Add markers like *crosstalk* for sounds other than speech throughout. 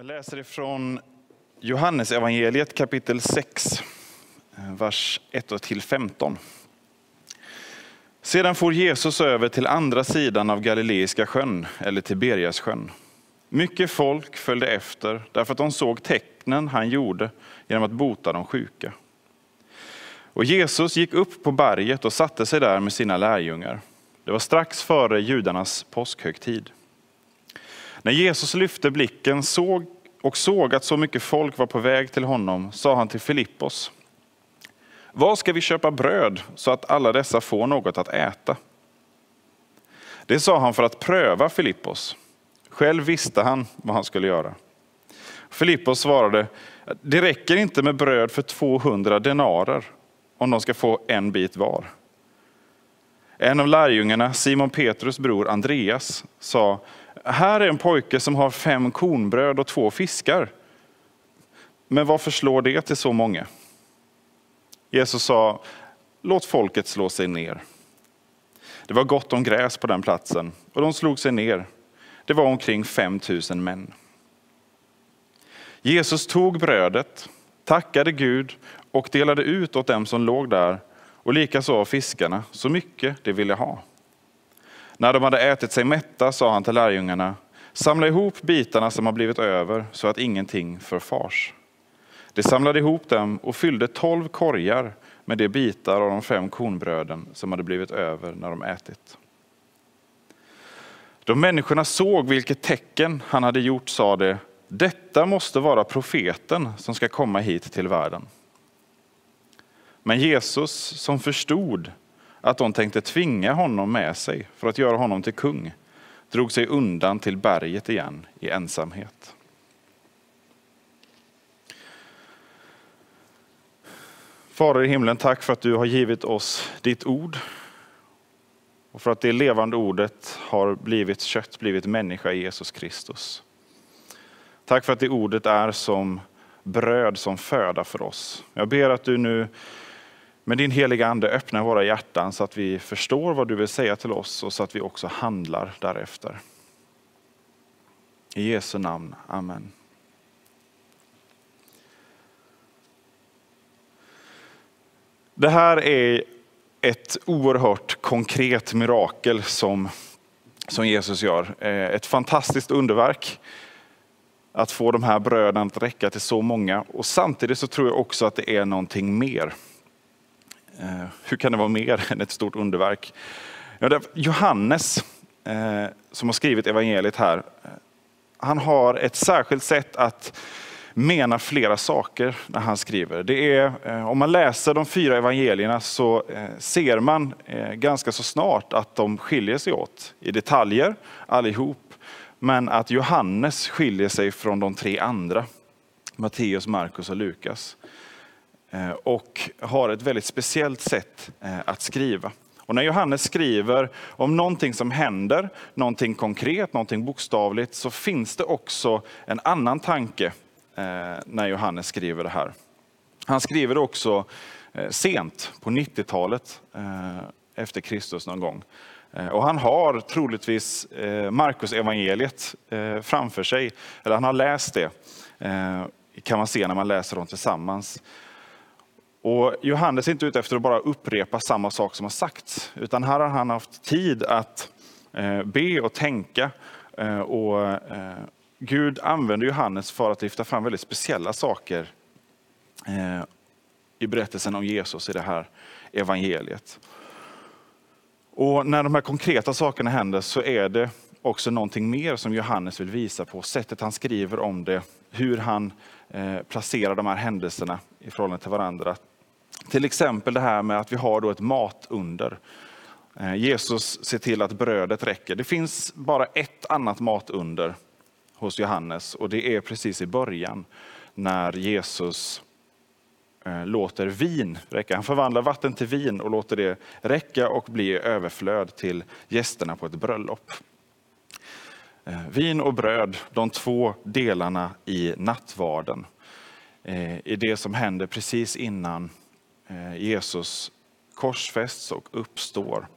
Jag läser ifrån Johannes evangeliet kapitel 6, eh, vers 1-15. Sedan for Jesus över till andra sidan av Galileiska sjön, eller Tiberias sjön. Mycket folk följde efter därför att de såg tecknen han gjorde genom att bota de sjuka. Och Jesus gick upp på berget och satte sig där med sina lärjungar. Det var strax före judarnas påskhögtid. När Jesus lyfte blicken såg och såg att så mycket folk var på väg till honom sa han till Filippos. Var ska vi köpa bröd så att alla dessa får något att äta? Det sa han för att pröva Filippos. Själv visste han vad han skulle göra. Filippos svarade, det räcker inte med bröd för 200 denarer om de ska få en bit var. En av lärjungarna, Simon Petrus bror Andreas, sa, här är en pojke som har fem kornbröd och två fiskar. Men varför slår det till så många? Jesus sa, låt folket slå sig ner. Det var gott om gräs på den platsen och de slog sig ner. Det var omkring 5 000 män. Jesus tog brödet, tackade Gud och delade ut åt dem som låg där och likaså av fiskarna, så mycket de ville ha. När de hade ätit sig mätta sa han till lärjungarna, samla ihop bitarna som har blivit över så att ingenting förfars. De samlade ihop dem och fyllde tolv korgar med de bitar av de fem kornbröden som hade blivit över när de ätit. Då människorna såg vilket tecken han hade gjort sa de, detta måste vara profeten som ska komma hit till världen. Men Jesus som förstod att de tänkte tvinga honom med sig för att göra honom till kung, drog sig undan till berget igen i ensamhet. Fader i himlen, tack för att du har givit oss ditt ord och för att det levande ordet har blivit kött, blivit människa i Jesus Kristus. Tack för att det ordet är som bröd, som föda för oss. Jag ber att du nu men din heliga Ande öppnar våra hjärtan så att vi förstår vad du vill säga till oss och så att vi också handlar därefter. I Jesu namn, Amen. Det här är ett oerhört konkret mirakel som, som Jesus gör. Eh, ett fantastiskt underverk att få de här bröden att räcka till så många. Och samtidigt så tror jag också att det är någonting mer. Eh, hur kan det vara mer *laughs* än ett stort underverk? Johannes, eh, som har skrivit evangeliet här, eh, han har ett särskilt sätt att mena flera saker när han skriver. Det är, om man läser de fyra evangelierna så ser man ganska så snart att de skiljer sig åt i detaljer allihop. Men att Johannes skiljer sig från de tre andra, Matteus, Markus och Lukas. Eh, och har ett väldigt speciellt sätt eh, att skriva. Och när Johannes skriver om någonting som händer, någonting konkret, någonting bokstavligt, så finns det också en annan tanke eh, när Johannes skriver det här. Han skriver det också sent på 90-talet efter Kristus någon gång. Och han har troligtvis Markus evangeliet framför sig, eller han har läst det, kan man se när man läser dem tillsammans. Och Johannes är inte ute efter att bara upprepa samma sak som har sagts, utan här har han haft tid att eh, be och tänka. Eh, och eh, Gud använder Johannes för att lyfta fram väldigt speciella saker i berättelsen om Jesus i det här evangeliet. Och när de här konkreta sakerna händer så är det också någonting mer som Johannes vill visa på. Sättet han skriver om det, hur han placerar de här händelserna i förhållande till varandra. Till exempel det här med att vi har då ett matunder. Eh, Jesus ser till att brödet räcker. Det finns bara ett annat matunder hos Johannes och det är precis i början när Jesus eh, låter vin räcka. Han förvandlar vatten till vin och låter det räcka och bli överflöd till gästerna på ett bröllop. Eh, vin och bröd, de två delarna i nattvarden, är det som händer precis innan Eh, Jesus korsfästs och uppstår.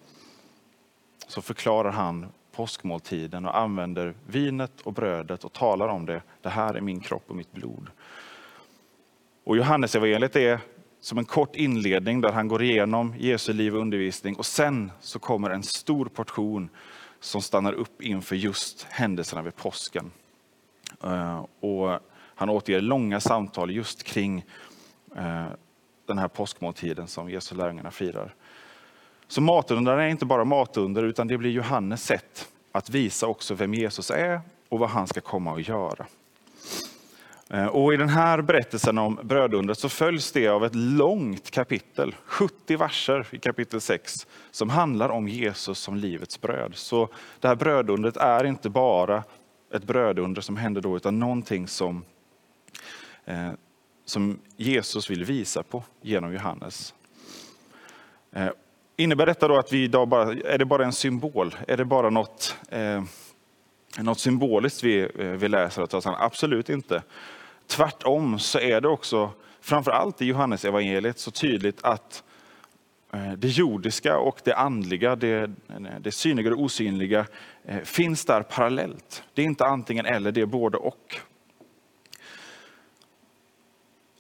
Så förklarar han påskmåltiden och använder vinet och brödet och talar om det. Det här är min kropp och mitt blod. Och Johannes evangeliet är som en kort inledning där han går igenom Jesu liv och undervisning och sen så kommer en stor portion som stannar upp inför just händelserna vid påsken. Eh, och han återger långa samtal just kring eh, den här påskmåltiden som Jesu lärjungarna firar. Så matundran är inte bara matunder utan det blir Johannes sätt att visa också vem Jesus är och vad han ska komma att göra. Eh, och I den här berättelsen om brödundret så följs det av ett långt kapitel, 70 verser i kapitel 6, som handlar om Jesus som livets bröd. Så det här brödundret är inte bara ett brödunder som händer då, utan någonting som, eh, som Jesus vill visa på genom Johannes. Eh, Innebär detta då att vi idag bara, är det bara en symbol? Är det bara något, eh, något symboliskt vi, eh, vi läser? Absolut inte. Tvärtom så är det också, framför allt i Johannes evangeliet så tydligt att eh, det jordiska och det andliga, det, det synliga och det osynliga eh, finns där parallellt. Det är inte antingen eller, det är både och.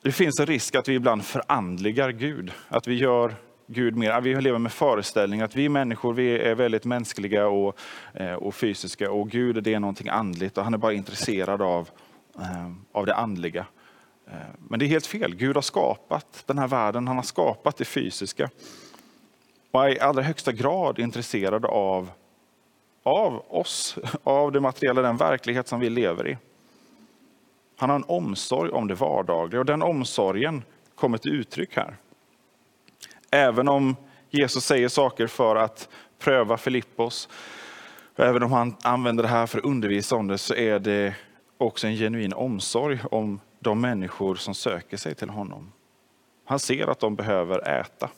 Det finns en risk att vi ibland förandligar Gud, att vi gör Gud mer. Vi lever med föreställning att vi människor vi är väldigt mänskliga och, eh, och fysiska och Gud det är någonting andligt och han är bara intresserad av, eh, av det andliga. Eh, men det är helt fel. Gud har skapat den här världen, han har skapat det fysiska. Och är i allra högsta grad intresserad av, av oss, *laughs* av det materiella, den verklighet som vi lever i. Han har en omsorg om det vardagliga och den omsorgen kommer till uttryck här. Även om Jesus säger saker för att pröva Filippos, även om han använder det här för att undervisa om det, så är det också en genuin omsorg om de människor som söker sig till honom. Han ser att de behöver äta.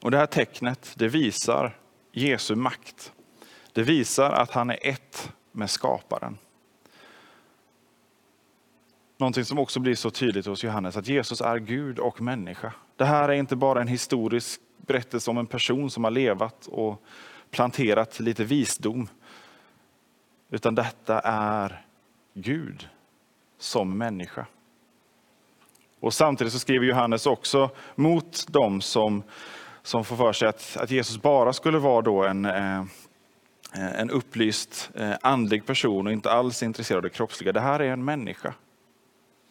Och Det här tecknet det visar Jesu makt. Det visar att han är ett med skaparen. Någonting som också blir så tydligt hos Johannes, att Jesus är Gud och människa. Det här är inte bara en historisk berättelse om en person som har levat och planterat lite visdom. Utan detta är Gud som människa. Och Samtidigt så skriver Johannes också mot dem som, som får för sig att, att Jesus bara skulle vara då en, eh, Eh, en upplyst eh, andlig person och inte alls intresserad av det kroppsliga. Det här är en människa.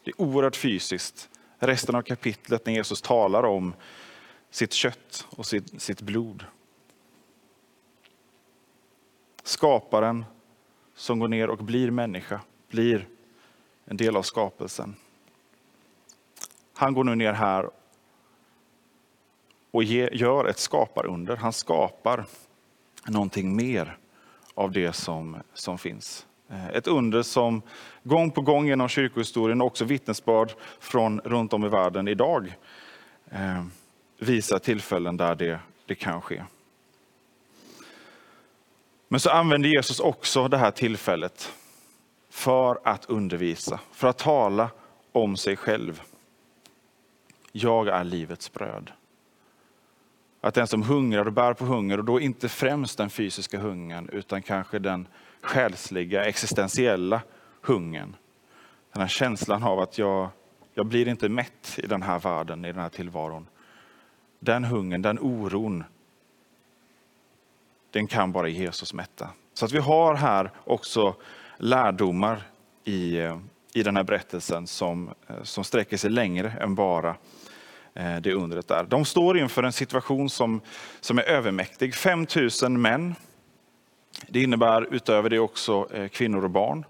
Det är oerhört fysiskt. Resten av kapitlet när Jesus talar om sitt kött och sitt, sitt blod. Skaparen som går ner och blir människa, blir en del av skapelsen. Han går nu ner här och gör ett skaparunder. Han skapar någonting mer av det som, som finns. Eh, ett under som gång på gång genom kyrkohistorien och också vittnesbörd från runt om i världen idag eh, visar tillfällen där det, det kan ske. Men så använder Jesus också det här tillfället för att undervisa, för att tala om sig själv. Jag är livets bröd. Att den som hungrar och bär på hunger, och då inte främst den fysiska hungern, utan kanske den själsliga, existentiella hungern. Den här känslan av att jag, jag blir inte mätt i den här världen, i den här tillvaron. Den hungern, den oron, den kan bara Jesus mätta. Så att vi har här också lärdomar i, eh, i den här berättelsen som, eh, som sträcker sig längre än bara Eh, det undret där. De står inför en situation som, som är övermäktig. 5 000 män det innebär utöver det också eh, kvinnor och barn.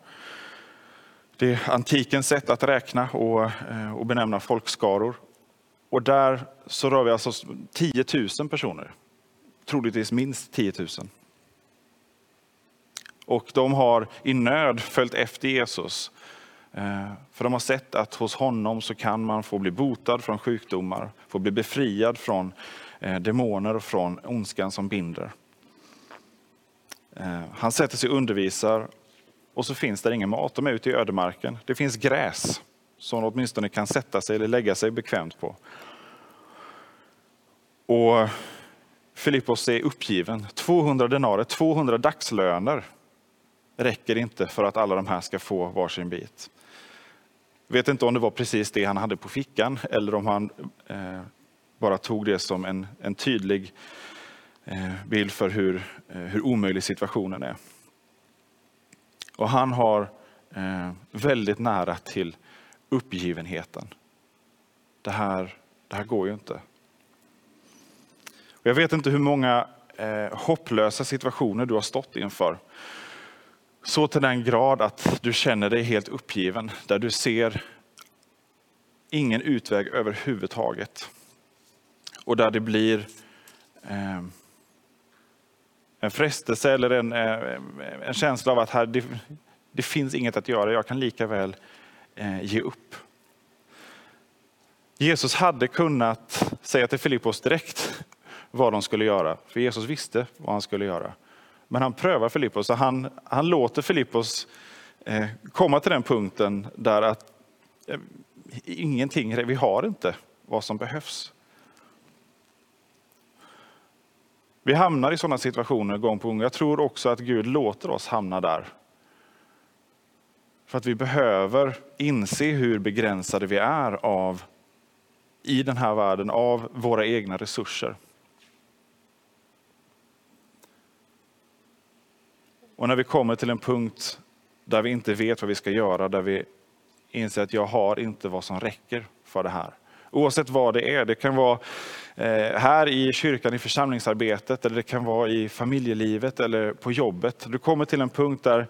Det är antikens sätt att räkna och, eh, och benämna folkskaror. Och där så rör vi alltså 10 000 personer. Troligtvis minst 10 000. Och de har i nöd följt efter Jesus. Eh, för de har sett att hos honom så kan man få bli botad från sjukdomar, få bli befriad från eh, demoner och från ondskan som binder. Eh, han sätter sig och undervisar och så finns det ingen mat. De är ute i ödemarken. Det finns gräs som de åtminstone kan sätta sig eller lägga sig bekvämt på. Och Filippos är uppgiven. 200 denarer, 200 dagslöner räcker inte för att alla de här ska få varsin bit. Jag vet inte om det var precis det han hade på fickan eller om han eh, bara tog det som en, en tydlig eh, bild för hur, eh, hur omöjlig situationen är. Och han har eh, väldigt nära till uppgivenheten. Det här, det här går ju inte. Och jag vet inte hur många eh, hopplösa situationer du har stått inför. Så till den grad att du känner dig helt uppgiven, där du ser ingen utväg överhuvudtaget. Och där det blir eh, en frestelse eller en, eh, en känsla av att här, det, det, finns inget att göra, jag kan lika väl eh, ge upp. Jesus hade kunnat säga till Filippos direkt vad de skulle göra, för Jesus visste vad han skulle göra. Men han prövar Filippos och han, han låter Filippos eh, komma till den punkten där att eh, ingenting, vi har inte vad som behövs. Vi hamnar i sådana situationer gång på gång. Jag tror också att Gud låter oss hamna där. För att vi behöver inse hur begränsade vi är av i den här världen av våra egna resurser. Och när vi kommer till en punkt där vi inte vet vad vi ska göra, där vi inser att jag har inte vad som räcker för det här. Oavsett vad det är. Det kan vara eh, här i kyrkan, i församlingsarbetet, eller det kan vara i familjelivet eller på jobbet. Du kommer till en punkt där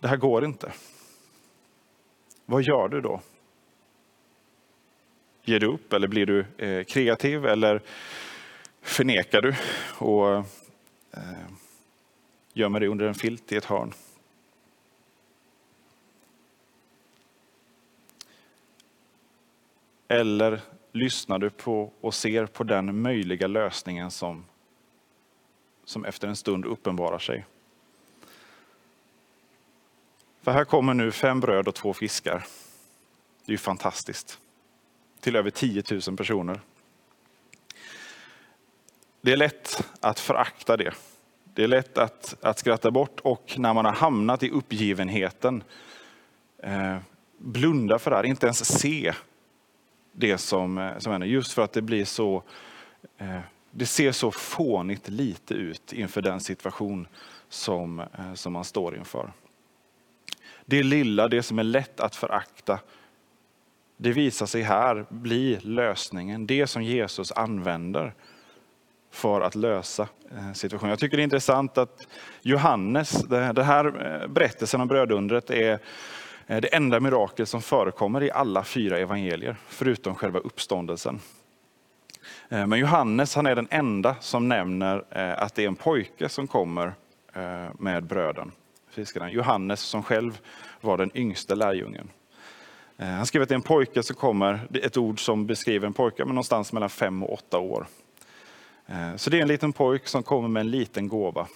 det här går inte. Vad gör du då? Ger du upp eller blir du eh, kreativ eller förnekar du och eh, gömmer dig under en filt i ett hörn? Eller lyssnar du på och ser på den möjliga lösningen som, som efter en stund uppenbarar sig? För här kommer nu fem bröd och två fiskar. Det är ju fantastiskt. Till över 10 000 personer. Det är lätt att förakta det. Det är lätt att, att skratta bort och när man har hamnat i uppgivenheten eh, blunda för det här, inte ens se det som, eh, som händer. Just för att det blir så, eh, det ser så fånigt lite ut inför den situation som, eh, som man står inför. Det lilla, det som är lätt att förakta, det visar sig här bli lösningen. Det som Jesus använder för att lösa eh, situationen. Jag tycker det är intressant att Johannes, den här eh, berättelsen om brödundret är det enda mirakel som förekommer i alla fyra evangelier, förutom själva uppståndelsen. Eh, men Johannes han är den enda som nämner att det är en pojke som kommer med bröden. Johannes som själv var den yngste lärjungen. Han skriver att det är en pojke som kommer, ett ord som beskriver en pojke med någonstans mellan fem och åtta år. Eh, så det är en liten pojk som kommer med en liten gåva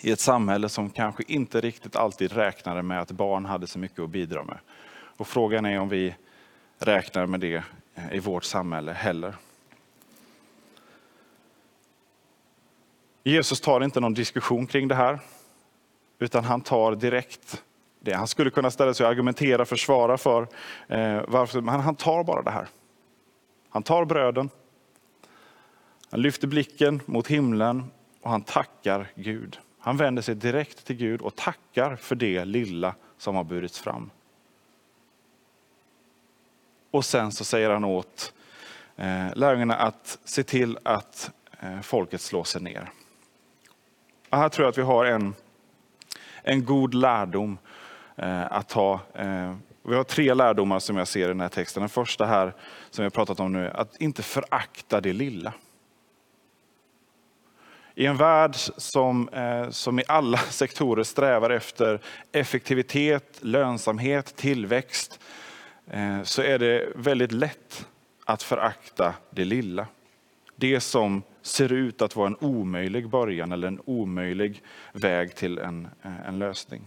i ett samhälle som kanske inte riktigt alltid räknade med att barn hade så mycket att bidra med. Och frågan är om vi räknar med det eh, i vårt samhälle heller. Jesus tar inte någon diskussion kring det här, utan han tar direkt det. Han skulle kunna ställa sig och argumentera, försvara för eh, varför, men han tar bara det här. Han tar bröden, han lyfter blicken mot himlen och han tackar Gud. Han vänder sig direkt till Gud och tackar för det lilla som har burits fram. Och sen så säger han åt eh, lärjungarna att se till att eh, folket slår sig ner. Och här tror jag att vi har en, en god lärdom eh, att ta. Vi har tre lärdomar som jag ser i den här texten. Den första här som vi har pratat om nu, att inte förakta det lilla. I en värld som, eh, som i alla *laughs* sektorer strävar efter effektivitet, lönsamhet, tillväxt, eh, så är det väldigt lätt att förakta det lilla. Det som ser ut att vara en omöjlig början eller en omöjlig väg till en, eh, en lösning.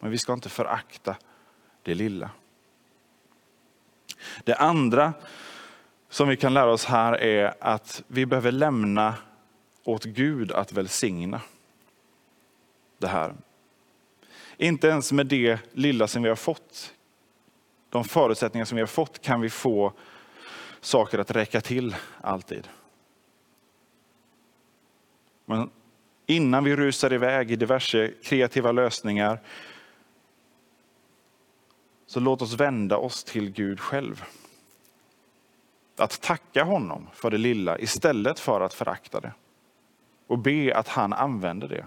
Men vi ska inte förakta det lilla. Det andra som vi kan lära oss här är att vi behöver lämna åt Gud att välsigna det här. Inte ens med det lilla som vi har fått, de förutsättningar som vi har fått, kan vi få saker att räcka till alltid. Men innan vi rusar iväg i diverse kreativa lösningar, så låt oss vända oss till Gud själv. Att tacka honom för det lilla istället för att förakta det. Och be att han använder det.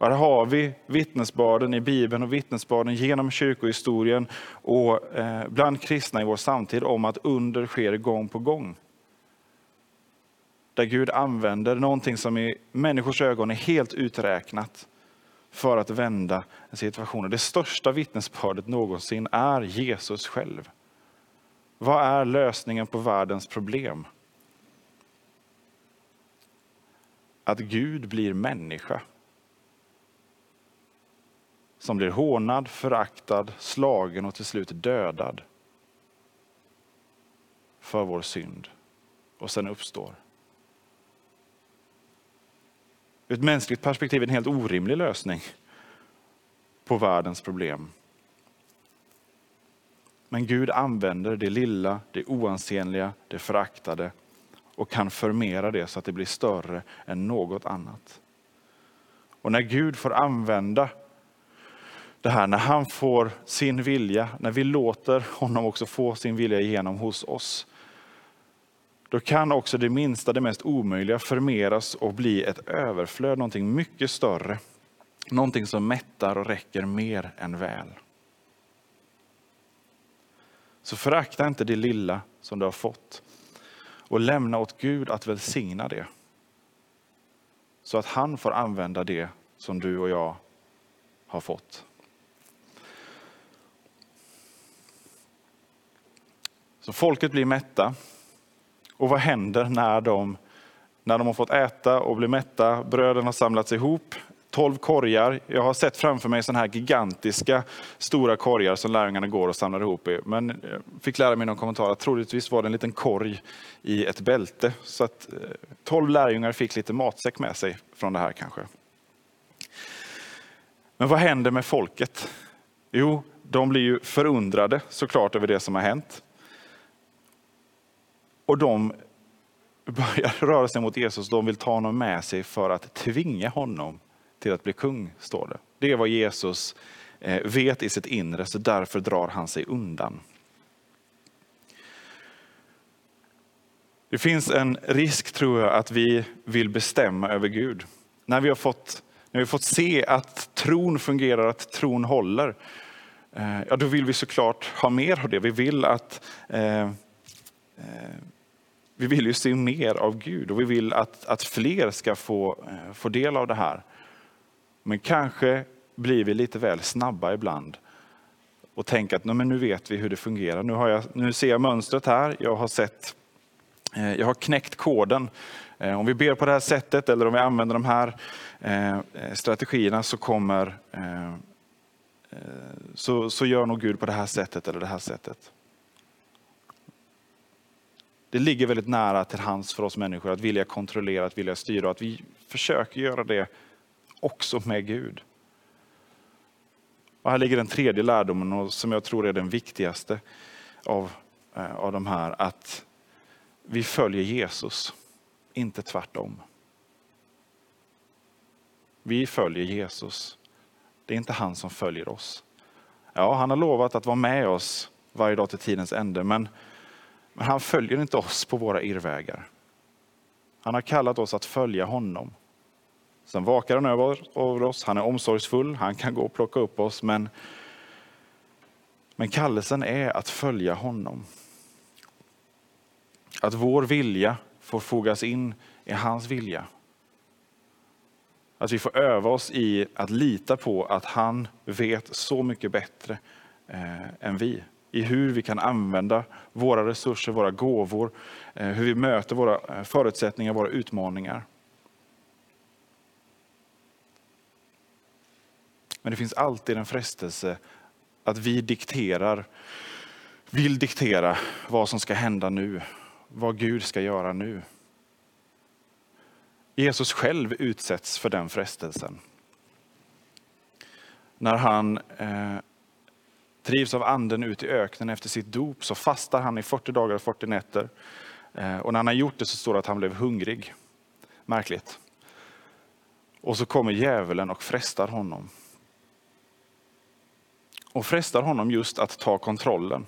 Här har vi vittnesbörden i Bibeln och vittnesbörden genom kyrkohistorien och eh, bland kristna i vår samtid om att under sker gång på gång. Där Gud använder någonting som i människors ögon är helt uträknat för att vända en situation. Det största vittnesbördet någonsin är Jesus själv. Vad är lösningen på världens problem? Att Gud blir människa. Som blir hånad, föraktad, slagen och till slut dödad. För vår synd. Och sen uppstår. Ur ett mänskligt perspektiv en helt orimlig lösning på världens problem. Men Gud använder det lilla, det oansenliga, det föraktade och kan förmera det så att det blir större än något annat. Och när Gud får använda det här, när han får sin vilja, när vi låter honom också få sin vilja igenom hos oss, då kan också det minsta, det mest omöjliga förmeras och bli ett överflöd, någonting mycket större. Någonting som mättar och räcker mer än väl. Så förakta inte det lilla som du har fått och lämna åt Gud att välsigna det. Så att han får använda det som du och jag har fått. Så folket blir mätta. Och vad händer när de, när de har fått äta och blir mätta? Bröden har samlats ihop. Tolv korgar. Jag har sett framför mig sådana här gigantiska stora korgar som lärjungarna går och samlar ihop i. Men jag fick lära mig i någon kommentar att troligtvis var det en liten korg i ett bälte. Så att eh, tolv lärjungar fick lite matsäck med sig från det här kanske. Men vad händer med folket? Jo, de blir ju förundrade såklart över det som har hänt. Och de börjar *laughs* röra sig mot Jesus, de vill ta honom med sig för att tvinga honom till att bli kung, står det. Det är vad Jesus eh, vet i sitt inre, så därför drar han sig undan. Det finns en risk, tror jag, att vi vill bestämma över Gud. När vi har fått, när vi har fått se att tron fungerar, att tron håller, eh, ja, då vill vi såklart ha mer av det. Vi vill att eh, eh, vi vill ju se mer av Gud och vi vill att, att fler ska få, få del av det här. Men kanske blir vi lite väl snabba ibland och tänker att men nu vet vi hur det fungerar. Nu, har jag, nu ser jag mönstret här. Jag har, sett, eh, jag har knäckt koden. Eh, om vi ber på det här sättet eller om vi använder de här eh, strategierna så kommer så, så gör nog Gud på det här sättet eller det här sättet. Det ligger väldigt nära till hands för oss människor att vilja kontrollera, att vilja styra och att vi försöker göra det också med Gud. Och här ligger den tredje lärdomen och som jag tror är den viktigaste av, eh, av de här. Att vi följer Jesus, inte tvärtom. Vi följer Jesus. Det är inte han som följer oss. Ja, han har lovat att vara med oss varje dag till tidens ände, men, men han följer inte oss på våra irrvägar. Han har kallat oss att följa honom. Sen vakar han över oss, han är omsorgsfull, han kan gå och plocka upp oss. Men, men kallelsen är att följa honom. Att vår vilja får fogas in i hans vilja. Att vi får öva oss i att lita på att han vet så mycket bättre eh, än vi. I hur vi kan använda våra resurser, våra gåvor, eh, hur vi möter våra eh, förutsättningar, våra utmaningar. Men det finns alltid en frestelse att vi dikterar, vill diktera vad som ska hända nu, vad Gud ska göra nu. Jesus själv utsätts för den frestelsen. När han eh, drivs av anden ut i öknen efter sitt dop så fastar han i 40 dagar och 40 nätter. Eh, och när han har gjort det så står det att han blev hungrig. Märkligt. Och så kommer djävulen och frestar honom. Och frestar honom just att ta kontrollen.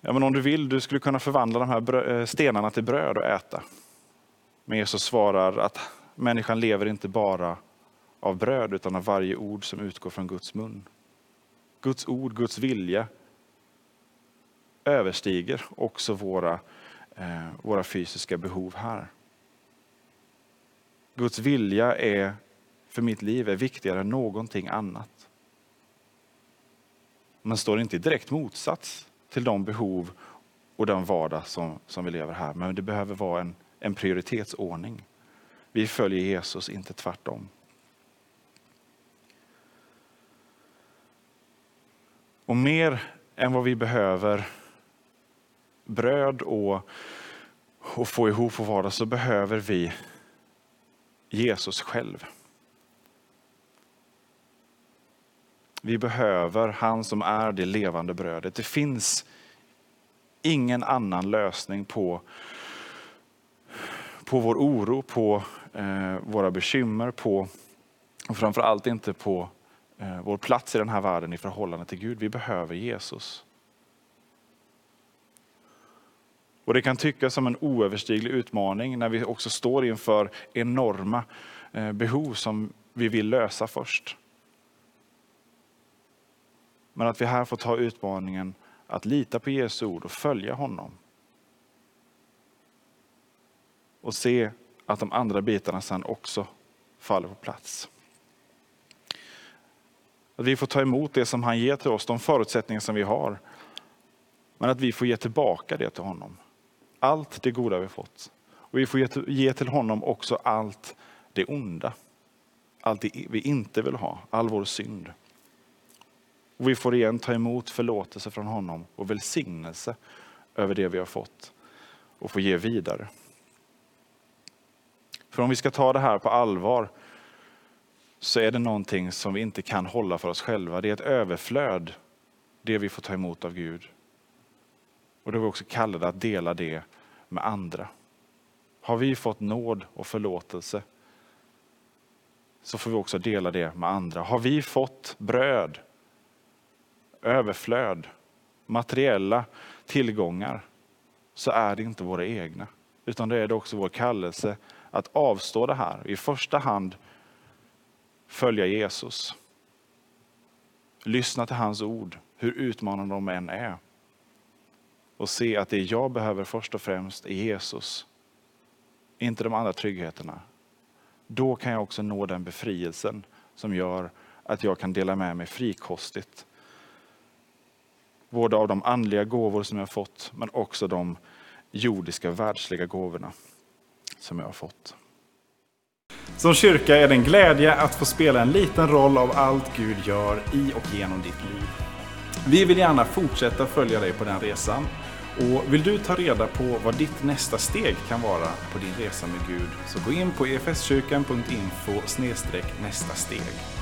Ja, men om du vill, du skulle kunna förvandla de här eh, stenarna till bröd och äta. Men Jesus svarar att människan lever inte bara av bröd utan av varje ord som utgår från Guds mun. Guds ord, Guds vilja överstiger också våra, eh, våra fysiska behov här. Guds vilja är för mitt liv är viktigare än någonting annat. Men står inte i direkt motsats till de behov och den vardag som, som vi lever här. Men det behöver vara en, en prioritetsordning. Vi följer Jesus, inte tvärtom. Och mer än vad vi behöver bröd och, och få ihop vår vardag så behöver vi Jesus själv. Vi behöver han som är det levande brödet. Det finns ingen annan lösning på, på vår oro, på eh, våra bekymmer, på, och framförallt inte på eh, vår plats i den här världen i förhållande till Gud. Vi behöver Jesus. Och Det kan tyckas som en oöverstiglig utmaning när vi också står inför enorma eh, behov som vi vill lösa först. Men att vi här får ta utmaningen att lita på Jesu ord och följa honom. Och se att de andra bitarna sen också faller på plats. Att vi får ta emot det som han ger till oss, de förutsättningar som vi har. Men att vi får ge tillbaka det till honom. Allt det goda vi fått. Och vi får ge till honom också allt det onda. Allt det vi inte vill ha, all vår synd. Och vi får igen ta emot förlåtelse från honom och välsignelse över det vi har fått och få ge vidare. För om vi ska ta det här på allvar så är det någonting som vi inte kan hålla för oss själva. Det är ett överflöd, det vi får ta emot av Gud. Och då är vi också kallade att dela det med andra. Har vi fått nåd och förlåtelse så får vi också dela det med andra. Har vi fått bröd överflöd, materiella tillgångar, så är det inte våra egna. Utan det är det också vår kallelse att avstå det här. I första hand följa Jesus. Lyssna till hans ord, hur utmanande de än är. Och se att det jag behöver först och främst är Jesus. Inte de andra tryggheterna. Då kan jag också nå den befrielsen som gör att jag kan dela med mig frikostigt både av de andliga gåvor som jag har fått, men också de jordiska, världsliga gåvorna som jag har fått. Som kyrka är det en glädje att få spela en liten roll av allt Gud gör i och genom ditt liv. Vi vill gärna fortsätta följa dig på den resan. Och vill du ta reda på vad ditt nästa steg kan vara på din resa med Gud så gå in på efskyrkan.info nästa steg.